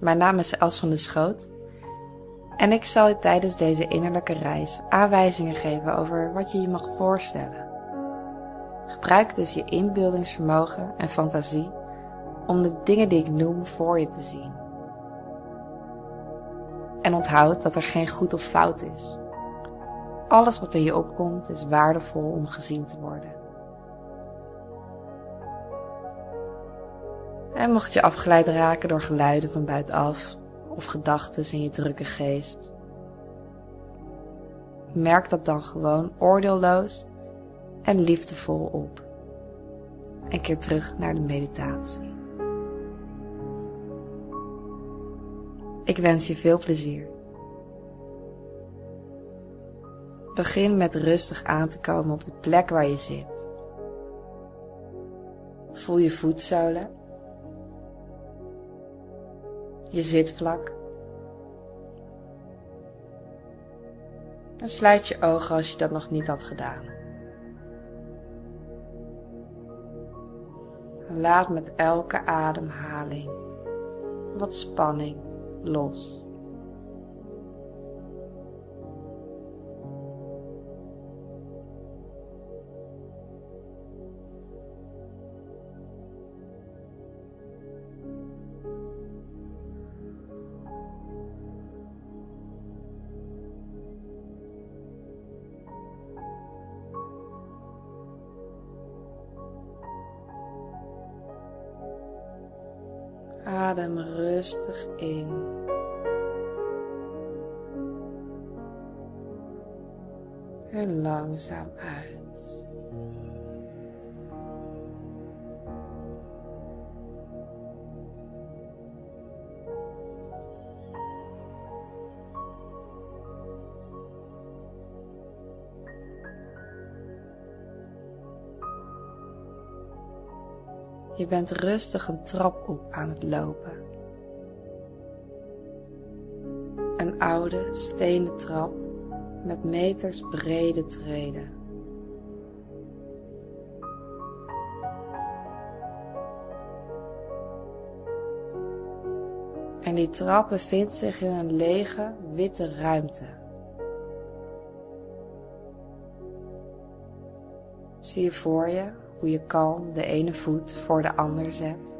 Mijn naam is Els van de Schoot en ik zal je tijdens deze innerlijke reis aanwijzingen geven over wat je je mag voorstellen. Gebruik dus je inbeeldingsvermogen en fantasie om de dingen die ik noem voor je te zien. En onthoud dat er geen goed of fout is. Alles wat in je opkomt is waardevol om gezien te worden. En mocht je afgeleid raken door geluiden van buitenaf of gedachten in je drukke geest, merk dat dan gewoon oordeelloos en liefdevol op. En keer terug naar de meditatie. Ik wens je veel plezier. Begin met rustig aan te komen op de plek waar je zit. Voel je voetzolen, je zitvlak. En sluit je ogen als je dat nog niet had gedaan. Laat met elke ademhaling wat spanning los. Adem rustig in. En langzaam uit. Je bent rustig een trap op aan het lopen. Een oude stenen trap met meters brede treden. En die trap bevindt zich in een lege, witte ruimte. Zie je voor je hoe je kalm de ene voet voor de ander zet.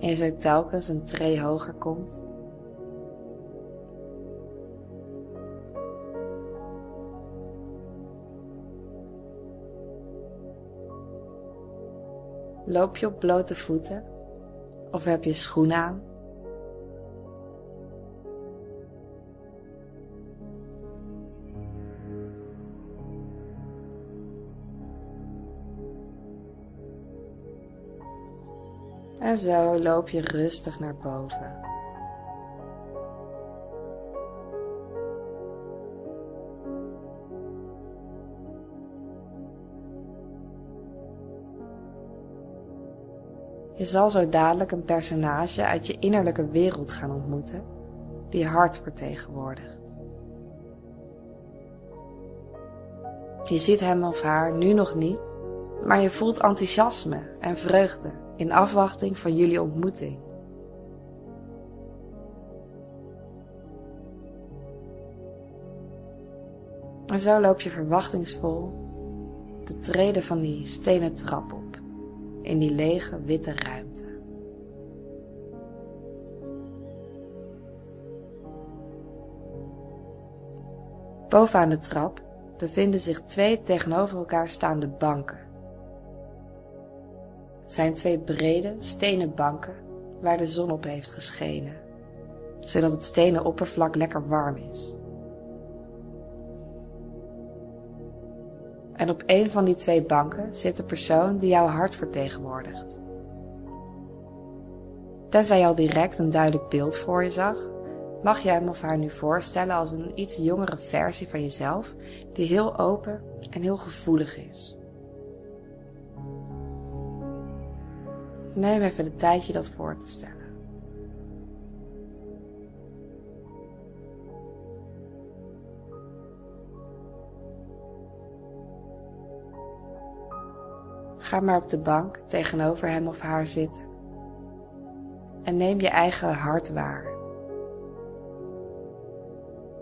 En je zo telkens een tree hoger komt. Loop je op blote voeten of heb je schoenen aan? En zo loop je rustig naar boven. Je zal zo dadelijk een personage uit je innerlijke wereld gaan ontmoeten, die je hart vertegenwoordigt. Je ziet hem of haar nu nog niet, maar je voelt enthousiasme en vreugde in afwachting van jullie ontmoeting. En zo loop je verwachtingsvol de treden van die stenen trap op in die lege witte ruimte. Bovenaan de trap bevinden zich twee tegenover elkaar staande banken. Zijn twee brede stenen banken waar de zon op heeft geschenen, zodat het stenen oppervlak lekker warm is. En op een van die twee banken zit de persoon die jouw hart vertegenwoordigt. Tenzij je al direct een duidelijk beeld voor je zag, mag je hem of haar nu voorstellen als een iets jongere versie van jezelf, die heel open en heel gevoelig is. Neem even de tijd je dat voor te stellen. Ga maar op de bank tegenover hem of haar zitten. En neem je eigen hart waar.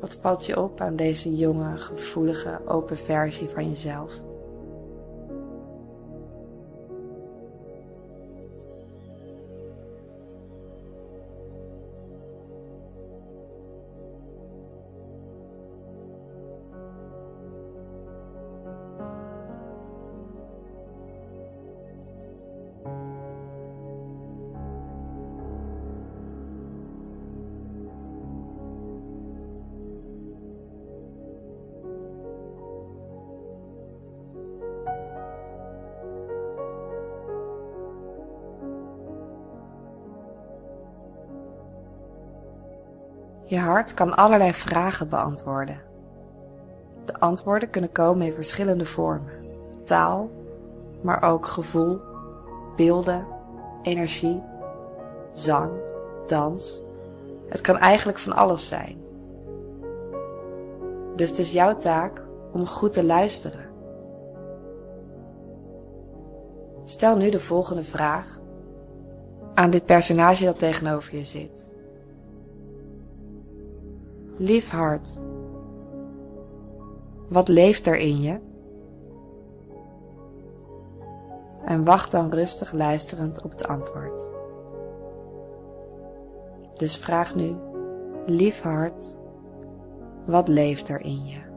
Wat valt je op aan deze jonge, gevoelige, open versie van jezelf? Je hart kan allerlei vragen beantwoorden. De antwoorden kunnen komen in verschillende vormen: taal, maar ook gevoel, beelden, energie, zang, dans. Het kan eigenlijk van alles zijn. Dus het is jouw taak om goed te luisteren. Stel nu de volgende vraag aan dit personage dat tegenover je zit. Lief hart, wat leeft er in je? En wacht dan rustig luisterend op het antwoord. Dus vraag nu, lief hart, wat leeft er in je?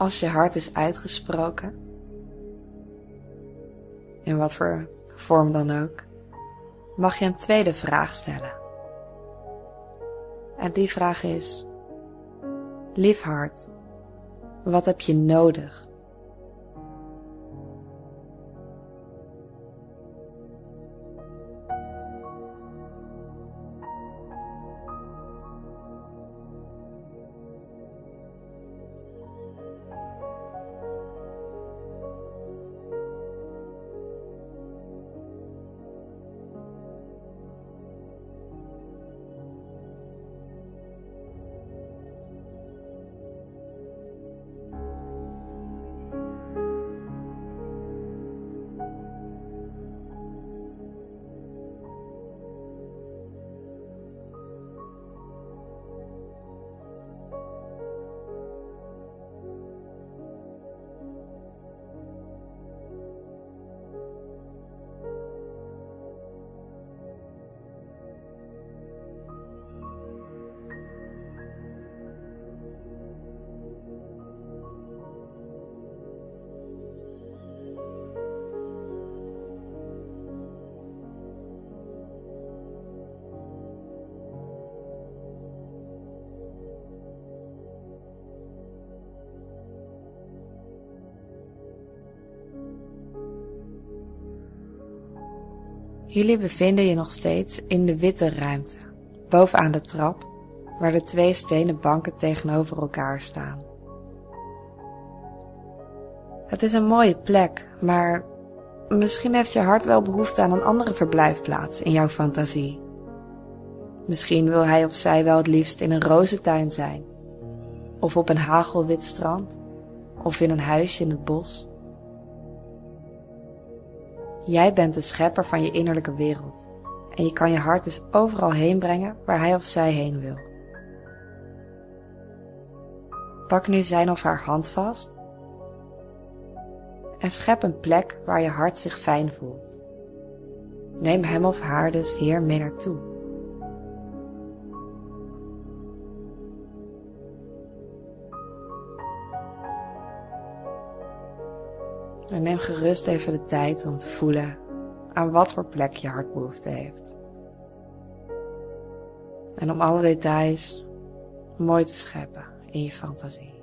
Als je hart is uitgesproken, in wat voor vorm dan ook, mag je een tweede vraag stellen. En die vraag is: Lief hart, wat heb je nodig? Jullie bevinden je nog steeds in de witte ruimte, bovenaan de trap, waar de twee stenen banken tegenover elkaar staan. Het is een mooie plek, maar misschien heeft je hart wel behoefte aan een andere verblijfplaats in jouw fantasie. Misschien wil hij of zij wel het liefst in een rozentuin zijn, of op een hagelwit strand, of in een huisje in het bos. Jij bent de schepper van je innerlijke wereld en je kan je hart dus overal heen brengen waar hij of zij heen wil. Pak nu zijn of haar hand vast en schep een plek waar je hart zich fijn voelt. Neem hem of haar dus hier mee naartoe. En neem gerust even de tijd om te voelen aan wat voor plek je hart behoefte heeft. En om alle details mooi te scheppen in je fantasie.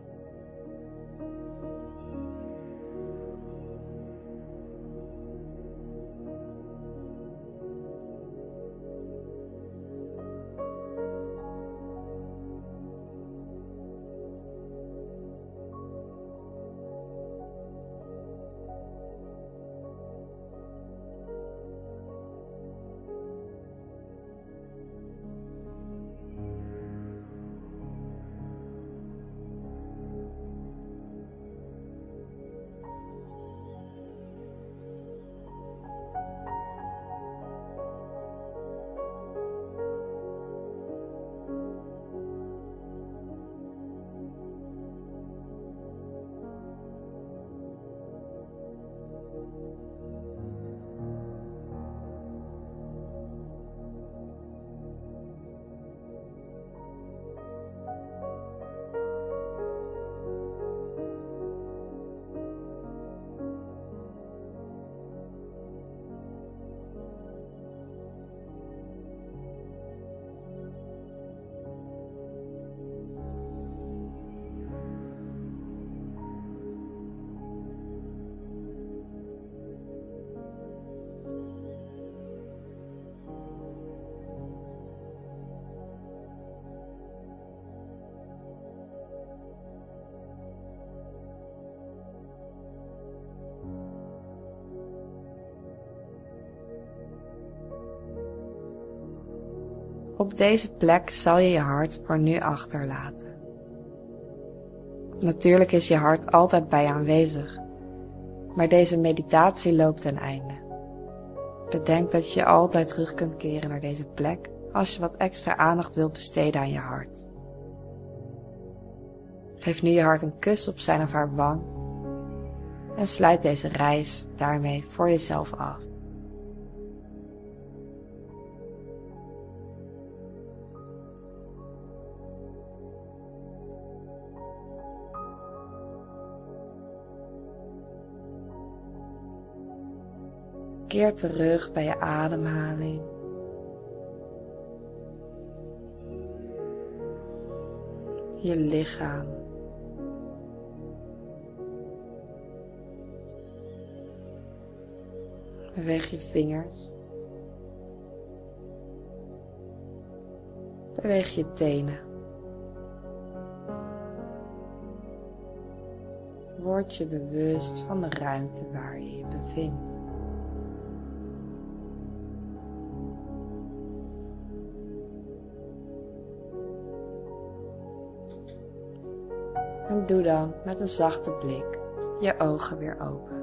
Op deze plek zal je je hart voor nu achterlaten. Natuurlijk is je hart altijd bij aanwezig, maar deze meditatie loopt ten einde. Bedenk dat je altijd terug kunt keren naar deze plek als je wat extra aandacht wilt besteden aan je hart. Geef nu je hart een kus op zijn of haar wang en sluit deze reis daarmee voor jezelf af. Keer terug bij je ademhaling. Je lichaam. Beweeg je vingers. Beweeg je tenen. Word je bewust van de ruimte waar je je bevindt. Doe dan met een zachte blik je ogen weer open.